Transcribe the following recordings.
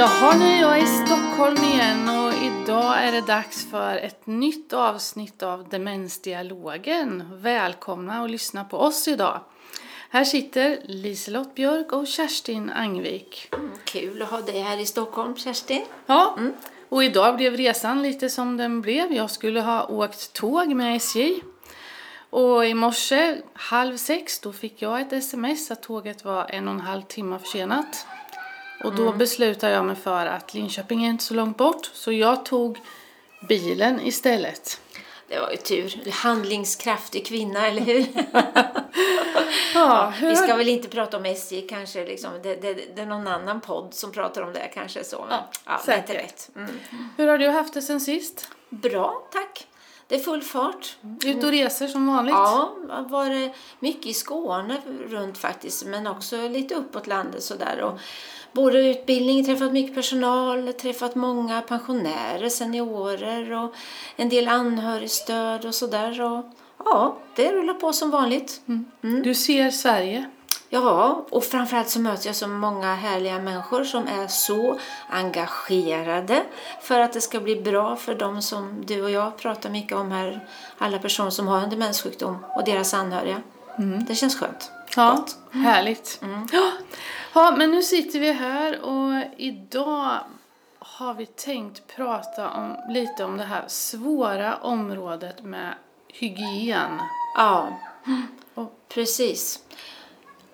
Jaha, nu är jag i Stockholm igen och idag är det dags för ett nytt avsnitt av Demensdialogen. Välkomna och lyssna på oss idag. Här sitter Liselott Björk och Kerstin Angvik. Mm, kul att ha dig här i Stockholm, Kerstin. Ja, och idag blev resan lite som den blev. Jag skulle ha åkt tåg med SJ. Och i morse halv sex då fick jag ett sms att tåget var en och en halv timme försenat. Och då beslutade jag mig för att Linköping är inte så långt bort. Så jag tog bilen istället. Det var ju tur. Handlingskraftig kvinna, eller hur? Ja, Vi ska väl inte prata om SJ kanske. Liksom. Det, det, det är någon annan podd som pratar om det kanske. Så. Men, Ja, är inte rätt. Mm. Hur har du haft det sen sist? Bra, tack. Det är full fart. Ut och reser som vanligt? Ja, har varit mycket i Skåne runt faktiskt, men också lite uppåt landet sådär. Och både utbildning, träffat mycket personal, träffat många pensionärer, seniorer och en del anhörigstöd och sådär. Och ja, det rullar på som vanligt. Du ser Sverige? Ja, och framförallt så möter jag så många härliga människor som är så engagerade för att det ska bli bra för dem som du och jag pratar mycket om här. Alla personer som har en demenssjukdom och deras anhöriga. Det känns skönt. Ja, Gott. härligt. Ja. Ja, men nu sitter vi här och idag har vi tänkt prata om, lite om det här svåra området med hygien. Ja, Och- precis.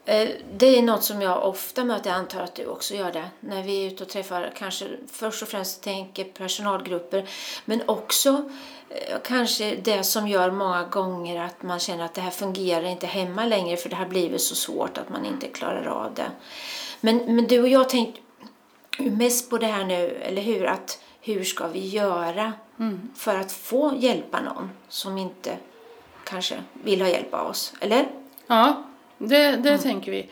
Eh, Det är något som jag ofta möter, jag antar att du också gör det, när vi är ute och träffar kanske först och främst tänker personalgrupper, men också eh, kanske det som gör många gånger att man känner att det här fungerar inte hemma längre för det har blivit så svårt att man inte klarar av det. Men, men du och jag tänkte mest på det här nu, eller hur? Att hur ska vi göra för att få hjälpa någon som inte kanske vill ha hjälp av oss, eller? Ja, det, det tänker vi.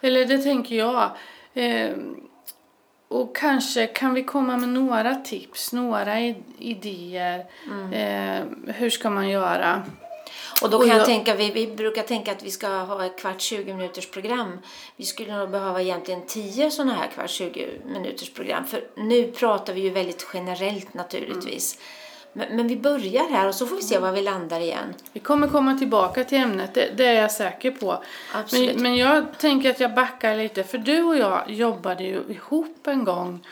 Eller det tänker jag. Eh, och kanske kan vi komma med några tips, några idéer. Eh, hur ska man göra? Och då kan jag, jag- tänka, vi, vi brukar tänka att vi ska ha ett kvart 20 minuters program. Vi skulle nog behöva egentligen 10 sådana här kvart 20 minuters program. För nu pratar vi ju väldigt generellt naturligtvis. Men, men vi börjar här och så får vi se var vi landar igen. Vi kommer komma tillbaka till ämnet, det, det är jag säker på. Absolut. Men, men jag tänker att jag backar lite, för du och jag jobbade ju ihop en gång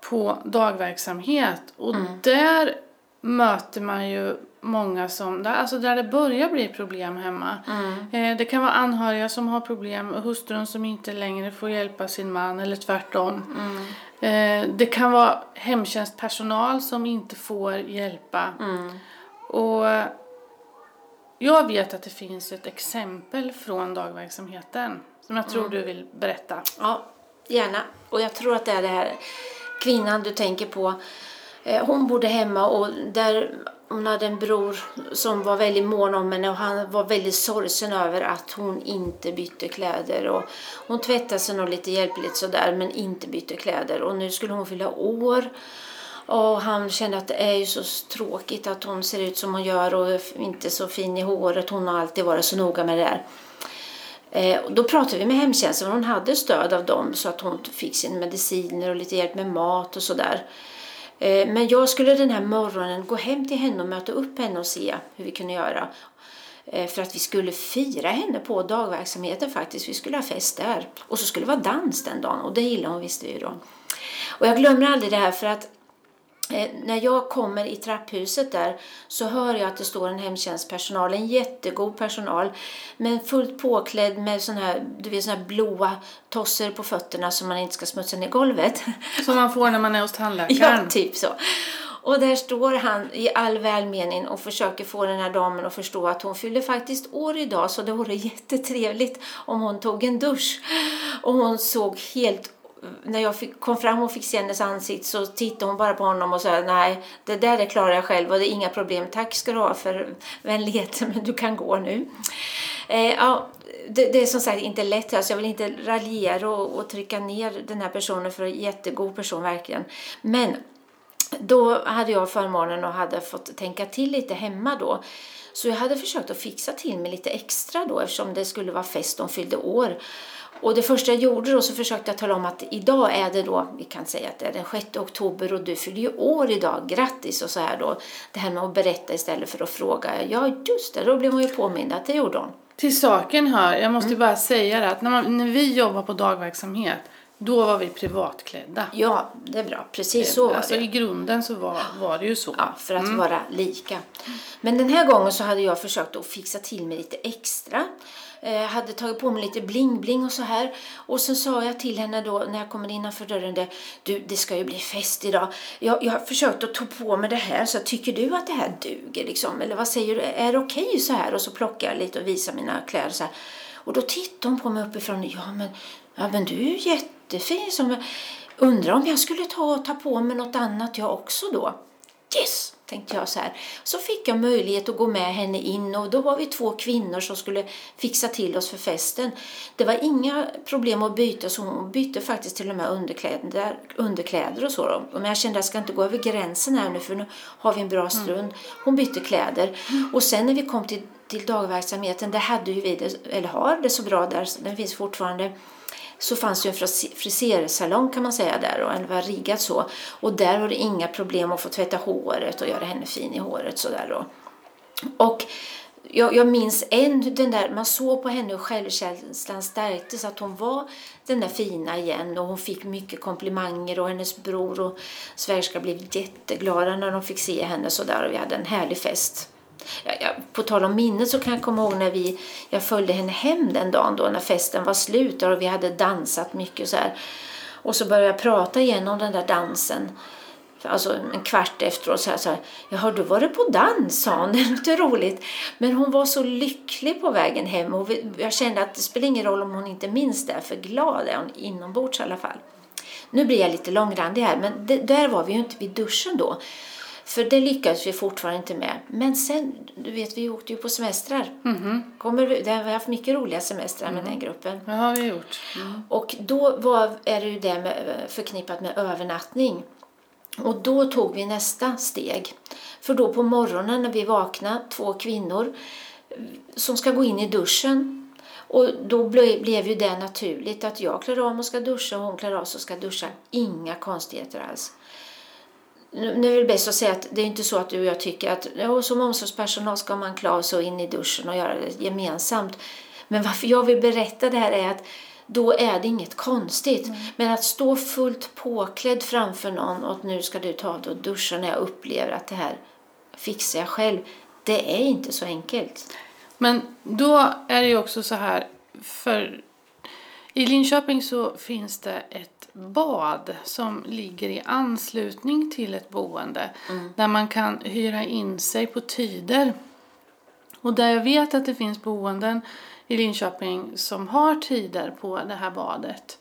på dagverksamhet och där möter man ju många som, där, alltså där det börjar bli problem hemma. Eh, det kan vara anhöriga som har problem, hustrun som inte längre får hjälpa sin man eller tvärtom. Eh, det kan vara hemtjänstpersonal som inte får hjälpa. Och jag vet att det finns ett exempel från dagverksamheten som jag tror du vill berätta. Ja, gärna. Och jag tror att det är det här kvinnan du tänker på. Eh, hon bodde hemma och där hon hade en bror som var väldigt mån om henne och han var väldigt sorgsen över att hon inte bytte kläder. Och hon tvättade sig nog lite hjälpligt sådär men inte bytte kläder. Och nu skulle hon fylla år. Och han kände att det är ju så tråkigt att hon ser ut som hon gör och är inte så fin i håret. Hon har alltid varit så noga med det där. Eh, då pratade vi med hemtjänsten och hon hade stöd av dem så att hon fick sina mediciner och lite hjälp med mat och sådär. Eh, men jag skulle den här morgonen gå hem till henne och möta upp henne och se hur vi kunde göra. Eh, för att vi skulle fira henne på dagverksamheten faktiskt. Vi skulle ha fest där. Och så skulle det vara dans den dagen och det gillade hon visste vi ju då. Och jag glömmer aldrig det här för att när jag kommer i trapphuset där så hör jag att det står en hemtjänstpersonal, en jättegod personal, men fullt påklädd med sån här, du vet, sån här blåa tosser på fötterna så man inte ska smutsa ner golvet. Som man får när man är hos ja, tandläkaren. typ så. Och där står han i all välmening och försöker få den här damen att förstå att hon fyller faktiskt år idag så det vore jättetrevligt om hon tog en dusch. Och hon såg helt Eh, när jag fick, kom fram och fick se hennes ansikte så tittade hon bara på honom och sa nej, det där det klarar jag själv och det är inga problem. Tack ska du ha för vänligheten men du kan gå nu. Eh, ja, det, det är som sagt inte lätt. Alltså jag vill inte raljera och, och trycka ner den här personen för en jättegod person verkligen. Men då hade jag förmånen och hade fått tänka till lite hemma då. Så jag hade försökt att fixa till mig lite extra då eftersom det skulle vara fest de fyllde år. Och det första jag gjorde då så försökte jag tala om att idag är det då, vi kan säga att det är den 6 oktober och du fyller ju år idag, grattis och så här då. Det här med att berätta istället för att fråga. Ja just det, då blev hon ju påmind att det gjorde hon. Till saken hör, jag måste bara säga det, att när, man, när vi jobbar på dagverksamhet då var vi privatklädda. Ja, det är bra. Precis så var alltså, det. I grunden så var, var det ju så. Ja, för att vara lika. Men den här gången så hade jag försökt att fixa till mig lite extra. Eh, hade tagit på mig lite bling-bling och så här. Och sen sa jag till henne då när jag kommer innanför dörren det, du det ska ju bli fest idag. Jag, jag har försökt att ta på mig det här så tycker du att det här duger liksom? Eller vad säger du? Är det okej okay så här? Och så plockar jag lite och visar mina kläder så här. Och då tittar hon på mig uppifrån. Ja men, ja, men du är ju jättefin. Som, undrar om jag skulle ta, ta på mig något annat jag också då? Yes! tänkte jag så här. Så fick jag möjlighet att gå med henne in och då var vi två kvinnor som skulle fixa till oss för festen. Det var inga problem att byta så hon bytte faktiskt till och med underkläder, underkläder och så. Då. Men jag kände att jag ska inte gå över gränsen här nu för nu har vi en bra stund. Hon bytte kläder och sen när vi kom till, till dagverksamheten, där hade ju vi det, eller har det så bra där, den finns fortfarande så fanns det en frisersalong kan man säga där och den var riggad så. Och där var det inga problem att få tvätta håret och göra henne fin i håret sådär då. Och jag, jag minns en, den där, man såg på henne hur självkänslan stärktes, att hon var den där fina igen och hon fick mycket komplimanger och hennes bror och svägerska blev jätteglada när de fick se henne sådär och vi hade en härlig fest. Ja, ja, på tal om minnet så kan jag komma ihåg när vi, jag följde henne hem den dagen då när festen var slut och vi hade dansat mycket så här. Och så började jag prata igen om den där dansen. Alltså en kvart efteråt så här, så här jag har du varit på dans sa hon, det låter roligt. Men hon var så lycklig på vägen hem och jag kände att det spelar ingen roll om hon inte minns det, för glad är hon inombords i alla fall. Nu blir jag lite långrandig här, men det, där var vi ju inte vid duschen då. För det lyckades vi fortfarande inte med. Men sen, du vet, vi åkte ju på semestrar. Mm. Kommer vi, där har vi haft mycket roliga semestrar med Mm. den gruppen. Det har vi gjort. Mm. Och då var, är det ju det med, förknippat med övernattning. Och då tog vi nästa steg. För då på morgonen när vi vaknade, två kvinnor som ska gå in i duschen. Och då ble, blev ju det naturligt att jag klär av mig och ska duscha och hon klär av sig och ska duscha. Inga konstigheter alls. Nu är det bäst att säga att det är inte så att du och jag tycker att ja, som omsorgspersonal ska man klä av sig och in i duschen och göra det gemensamt. Men varför jag vill berätta det här är att då är det inget konstigt. Men att stå fullt påklädd framför någon och att nu ska du ta dig och duscha när jag upplever att det här fixar jag själv. Det är inte så enkelt. Men då är det ju också så här, för i Linköping så finns det ett bad som ligger i anslutning till ett boende där man kan hyra in sig på tider. Och där jag vet att det finns boenden i Linköping som har tider på det här badet.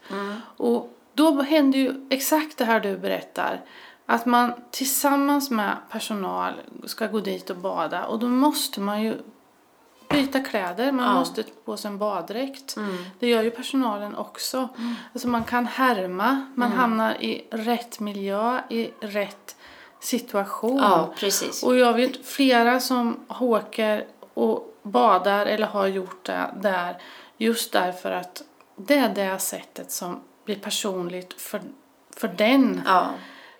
Och då händer ju exakt det här du berättar. Att man tillsammans med personal ska gå dit och bada och då måste man ju byta kläder, man Ja. måste ta på sig en baddräkt. Det gör ju personalen också. Alltså man kan härma, man hamnar i rätt miljö, i rätt situation. Ja, precis. Och jag vet flera som åker och badar eller har gjort det där just därför att det är det sättet som blir personligt för, för den. Ja,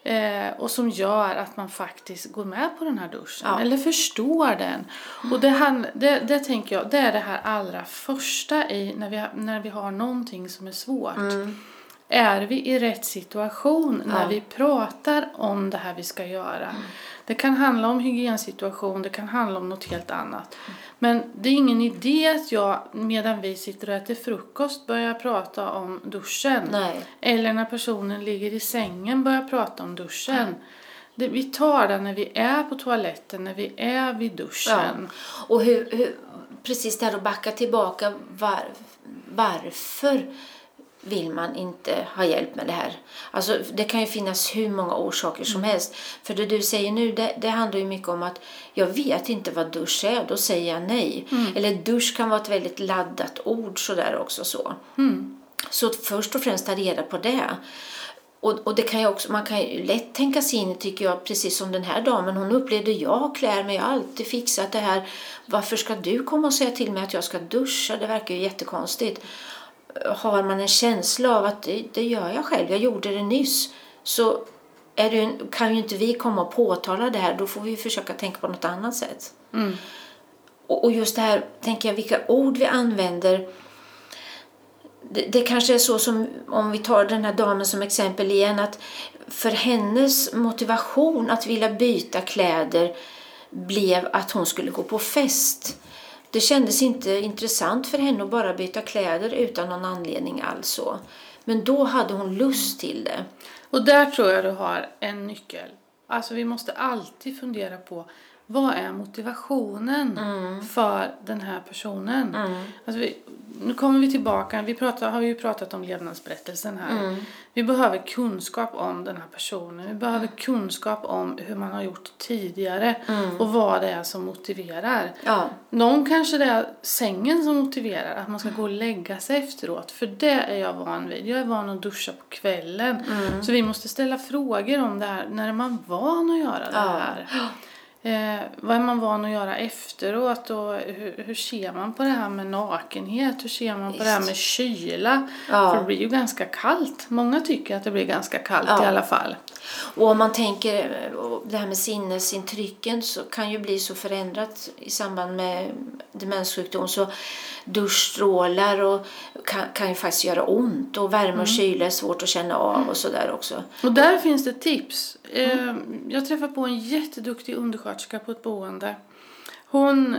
Eh, och som gör att man faktiskt går med på den här duschen. Ja. Eller förstår den. Och det, hand, det, det tänker jag, det är det här allra första i när vi, när vi har någonting som är svårt. Är vi i rätt situation när Ja. vi pratar om det här vi ska göra? Det kan handla om hygiensituation, det kan handla om något helt annat. Men det är ingen idé att jag medan vi sitter och äter frukost börjar prata om duschen. nej. Eller när personen ligger i sängen börjar prata om duschen. Det, vi tar det när vi är på toaletten, när vi är vid duschen. Och hur, hur, precis där att backa tillbaka, var, varför vill man inte ha hjälp med det här? Alltså, det kan ju finnas hur många orsaker som helst. För det du säger nu, det, det handlar ju mycket om att jag vet inte vad dusch är, då säger jag nej. Eller dusch kan vara ett väldigt laddat ord sådär också så. Så att först och främst ta reda på det. Och, och det kan ju också, man kan ju lätt tänka sig in tycker jag, precis som den här damen. Hon upplevde, jag klär mig, jag har alltid fixat det här. Varför ska du komma och säga till mig att jag ska duscha? Det verkar ju jättekonstigt. Har man en känsla av att det, det gör jag själv, jag gjorde det nyss. Så det, kan ju inte vi komma och påtala det här, då får vi försöka tänka på något annat sätt. Mm. Och, och just det här, tänker jag, vilka ord vi använder det, det kanske är så som, om vi tar den här damen som exempel igen, att för hennes motivation att vilja byta kläder blev att hon skulle gå på fest. Det kändes inte intressant för henne att bara byta kläder utan någon anledning alls. Men då hade hon lust till det. Och där tror jag du har en nyckel. Alltså vi måste alltid fundera på vad är motivationen Mm. för den här personen? Alltså vi, nu kommer vi tillbaka, vi pratar, har ju pratat om levnadsberättelsen här. Mm. Vi behöver kunskap om den här personen. Vi behöver kunskap om hur man har gjort tidigare och vad det är som motiverar. Mm. Ja, Någon kanske det är sängen som motiverar, att man ska gå och lägga sig efteråt. För det är jag van vid. Jag är van att duscha på kvällen. Mm. Så vi måste ställa frågor om det här. När är man van att göra det Ja. Eh, vad är man van att göra efteråt? Och hur, hur ser man på det här med nakenhet? Hur ser man på det här med kyla? Ja. För det blir ju ganska kallt. Många tycker att det blir ganska kallt Ja. i alla fall. Och om man tänker eh, det här med sinnesintrycken så kan ju bli så förändrat i samband med demenssjukdom så duschstrålar och kan, kan ju faktiskt göra ont och värme och kyla är svårt att känna av och sådär också. Och där finns det tips. Mm. Eh, Jag träffade på en jätteduktig undersköterska på ett boende. Hon,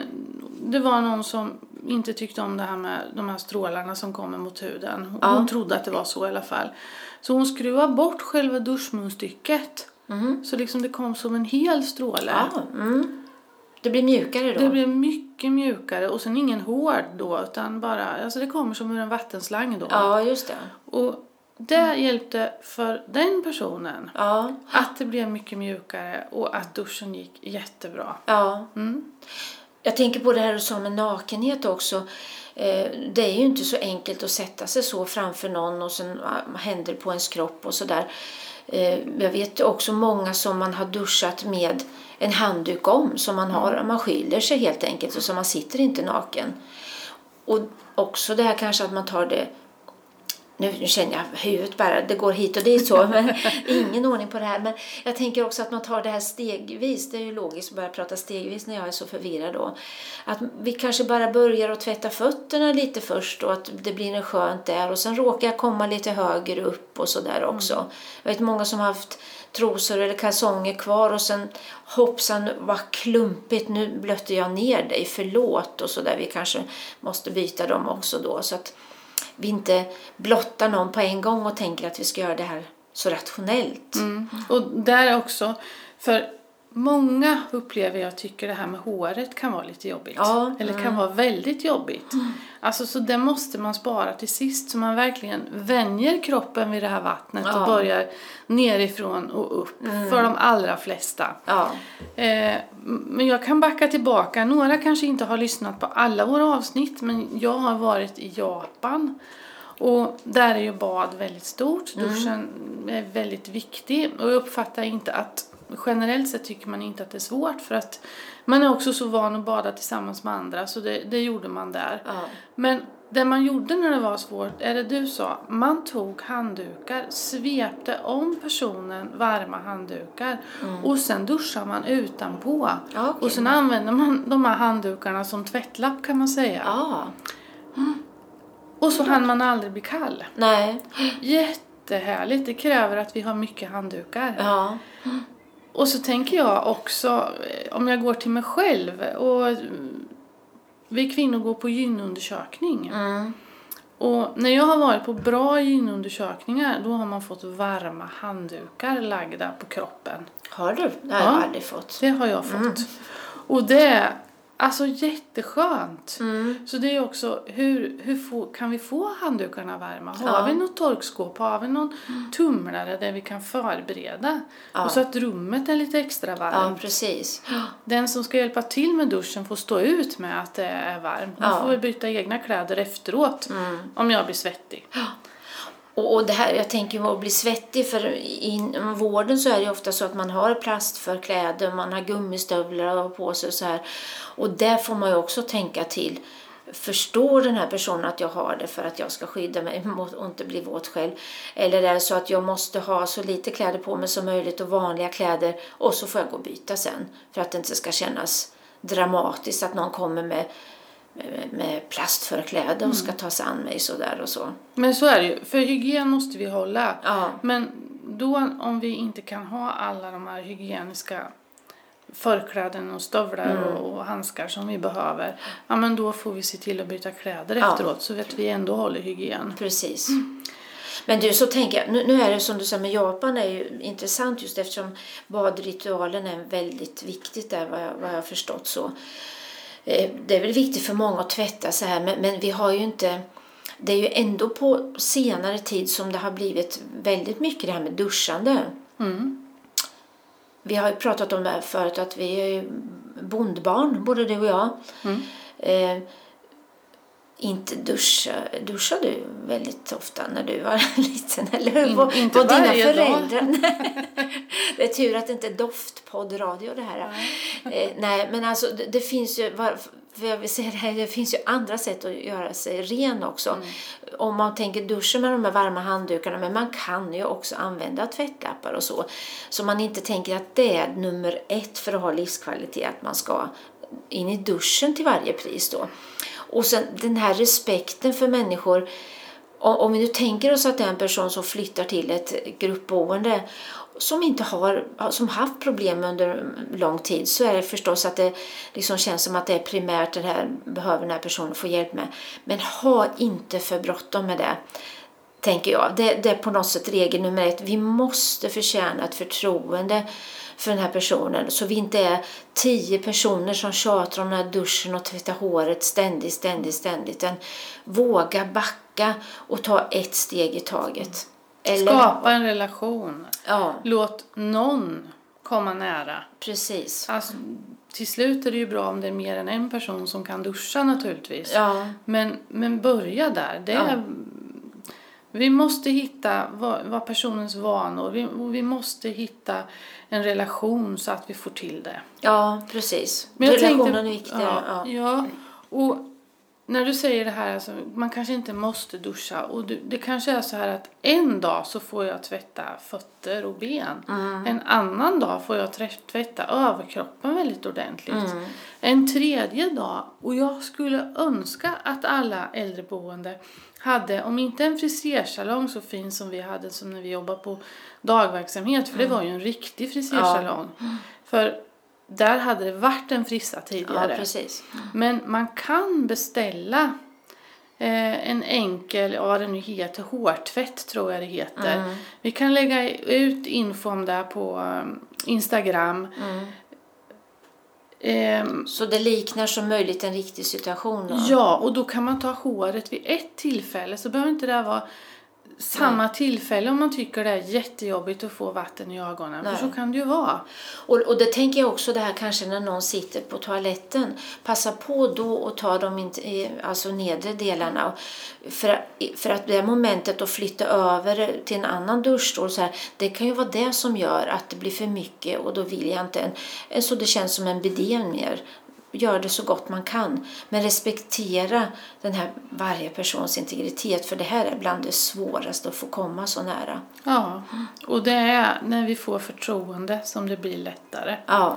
det var någon som inte tyckte om det här med de här strålarna som kommer mot huden. Hon, Ja. trodde att det var så i alla fall. Så hon skruvade bort själva duschmunstycket. Mhm. Så liksom det kom som en hel stråle. Ja, mm. Det blir mjukare då? Det blev mycket mjukare och sen ingen hård då utan bara, alltså det kommer som ur en vattenslang då. Ja, just det. Och det hjälpte för den personen Ja, att det blev mycket mjukare och att duschen gick jättebra. ja. Mm. Jag tänker på det här du sa med nakenhet också. Eh, Det är ju inte så enkelt att sätta sig så framför någon och sen ah, händer på ens kropp och sådär. Eh, Jag vet också många som man har duschat med en handduk om som man har. Man skyller sig helt enkelt och så man sitter inte naken. Och också det här kanske att man tar det nu, nu känner jag huvudet bara, det går hit och dit så, men ingen ordning på det här. Men jag tänker också att man tar det här stegvis. Det är ju logiskt att börja prata stegvis när jag är så förvirrad då. Att vi kanske bara börjar att tvätta fötterna lite först och att det blir en skönt där och sen råkar jag komma lite högre upp och så där också. Jag vet många som har haft trosor eller kalsonger kvar och sen hoppsan vad klumpigt, nu blötte jag ner dig, förlåt och så där. Vi kanske måste byta dem också då så att vi inte blottar någon på en gång och tänker att vi ska göra det här så rationellt. Mm. Och där också, för många upplever jag tycker det här med håret kan vara lite jobbigt. Ja, Mm. Eller kan vara väldigt jobbigt. Alltså så det måste man spara till sist så man verkligen vänjer kroppen vid det här vattnet Ja. Mm. och börjar nerifrån och upp för de allra flesta. Ja, Eh, men jag kan backa tillbaka. Några kanske inte har lyssnat på alla våra avsnitt men jag har varit i Japan. Och där är ju bad väldigt stort. Duschen är väldigt viktig. Och jag uppfattar inte att generellt sett tycker man inte att det är svårt för att man är också så van att bada tillsammans med andra så det, det gjorde man där. ja, Men det man gjorde när det var svårt, är det du sa, man tog handdukar, svepte om personen varma handdukar och sen duschar man utanpå. Ja, okej. Och sen använder man de här handdukarna som tvättlapp kan man säga. ja. Och så hann man aldrig bli kall. Nej, Jättehärligt, det kräver att vi har mycket handdukar. ja, Och så tänker jag också, eh, om jag går till mig själv och mm, vi kvinnor går på gynundersökning. mm. Och när jag har varit på bra gynundersökningar då har man fått varma handdukar lagda på kroppen. Har du? Det har jag Ja. aldrig fått. Det har jag fått. Och det alltså jätteskönt. Mm. Så det är också hur, hur få, kan vi få handdukarna varma? Har Ja. vi något torkskåp? Har vi någon tumlare där vi kan förbereda? Ja. Och så att rummet är lite extra Ja, varmt. precis. Den som ska hjälpa till med duschen får stå ut med att det är varmt. Man Ja. får väl byta egna kläder efteråt om jag blir svettig. Och, och det här, jag tänker på att bli svettig, för inom vården så är det ofta så att man har plast för kläder, man har gummistövlar på sig och så här. Och där får man ju också tänka till. Förstår den här personen att jag har det för att jag ska skydda mig mot och inte bli våt själv? Eller är det så att jag måste ha så lite kläder på mig som möjligt och vanliga kläder och så får jag gå och byta sen för att det inte ska kännas dramatiskt att någon kommer med med plastförkläde och ska ta sig an mig sådär och så. Men så är det ju, för hygien måste vi hålla. Ja. Men då om vi inte kan ha alla de här hygieniska förkläden och stövlar Mm. och, handskar som vi behöver. Ja men då får vi se till att byta kläder Ja. efteråt så att vi ändå håller hygien. Precis. Men du, så tänker jag, nu, nu är det som du säger med Japan är ju intressant just eftersom badritualen är väldigt viktigt där vad jag, vad jag har förstått så. Eh, Det är väl viktigt för många att tvätta så här men, men vi har ju inte det är ju ändå på senare tid som det har blivit väldigt mycket det här med duschande. Mm. Vi har ju pratat om det här förut att vi är ju bondbarn, både du och jag. Mm. Eh, inte duscha, duschade du väldigt ofta när du var liten? Eller hur? In- inte var dina föräldrar? det är tur att det inte är doftpoddradio det här. Eh, nej, men alltså det, det finns ju, var, jag vill säga det, här, det finns ju andra sätt att göra sig ren också. Mm. Om man tänker duscha med de här varma handdukarna, men man kan ju också använda tvättlappar och så. Så man inte tänker att det är nummer ett för att ha livskvalitet, att man ska in i duschen till varje pris då. Och sen den här respekten för människor. Om vi nu tänker oss att det är en person som flyttar till ett gruppboende som inte har som haft problem under lång tid så är det förstås att det liksom känns som att det är primärt det här behöver den här personen få hjälp med. Men ha inte för bråttom med det tänker jag. Det, det är på något sätt regel nummer ett. Vi måste förtjäna ett förtroende för den här personen så vi inte är tio personer som tjatar om den här duschen och tvätta håret ständigt, ständigt, ständigt. En, våga backa och ta ett steg i taget. Eller, Skapa en relation. Ja, Låt någon komma nära. precis. Alltså, till slut är det ju bra om det är mer än en person som kan duscha naturligtvis. Ja, Men, men börja där. Det är, Vi måste hitta vad, vad personens vanor, vi, vi måste hitta en relation så att vi får till det. ja precis. Men Relationen tänkte- är viktig. Ja, Ja. ja. och när du säger det här, alltså, man kanske inte måste duscha. Och du, det kanske är så här att en dag så får jag tvätta fötter och ben. Mm. En annan dag får jag tvätta överkroppen väldigt ordentligt. Mm. En tredje dag, och jag skulle önska att alla äldreboende hade, om inte en frisersalong så fin som vi hade som när vi jobbade på dagverksamhet, för det var ju en riktig frisersalong. För där hade det varit en frissa ja, tidigare. precis. Men man kan beställa eh, en enkel, ja vad det nu heter, hårtvätt tror jag det heter. Mm. Vi kan lägga ut info om det på eh, Instagram. Mm. Ehm, Så det liknar som möjligt en riktig situation. Då. ja, och då kan man ta håret vid ett tillfälle så behöver inte det vara samma tillfälle om man tycker det är jättejobbigt att få vatten i ögonen. Nej. För så kan det ju vara. Och, och det tänker jag också det här kanske när någon sitter på toaletten. Passa på då att ta de inte, alltså nedre delarna. För, för att det momentet att flytta över till en annan duschstol så här, det kan ju vara det som gör att det blir för mycket och då vill jag inte en, en så det känns som en bidé mer. Gör det så gott man kan. Men respektera den här varje persons integritet för det här är bland det svåraste att få komma så nära. Ja, och det är när vi får förtroende som det blir lättare. Ja.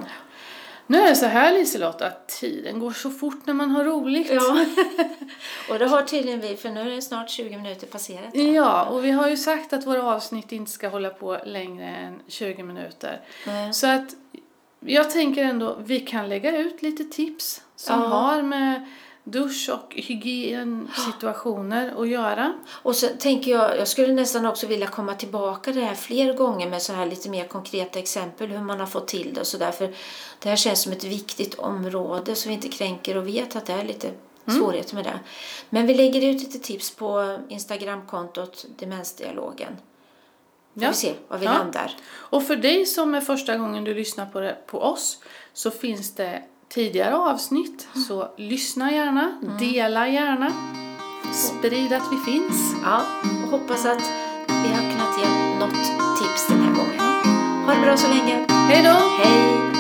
Nu är det så här Liselott att tiden går så fort när man har roligt. Ja, och det har tydligen vi för nu är det snart 20 minuter passerat. Ja, och vi har ju sagt att våra avsnitt inte ska hålla på längre än 20 minuter. Nej. Så att jag tänker ändå, vi kan lägga ut lite tips som Ja. har med dusch och hygiensituationer att göra. Och så tänker jag, jag skulle nästan också vilja komma tillbaka det här fler gånger med så här lite mer konkreta exempel hur man har fått till det och sådär. För det här känns som ett viktigt område så vi inte kränker och vet att det är lite svårigheter med det. Men vi lägger ut lite tips på Instagramkontot Demensdialogen. Får Ja. vi se var vi Ja. landar. Och för dig som är första gången du lyssnar på, det, på oss så finns det tidigare avsnitt. Så lyssna gärna, dela gärna, sprid att vi finns. Ja, och hoppas att vi har kunnat ge något tips den här gången. Ha det bra så länge. Hej då! Hej!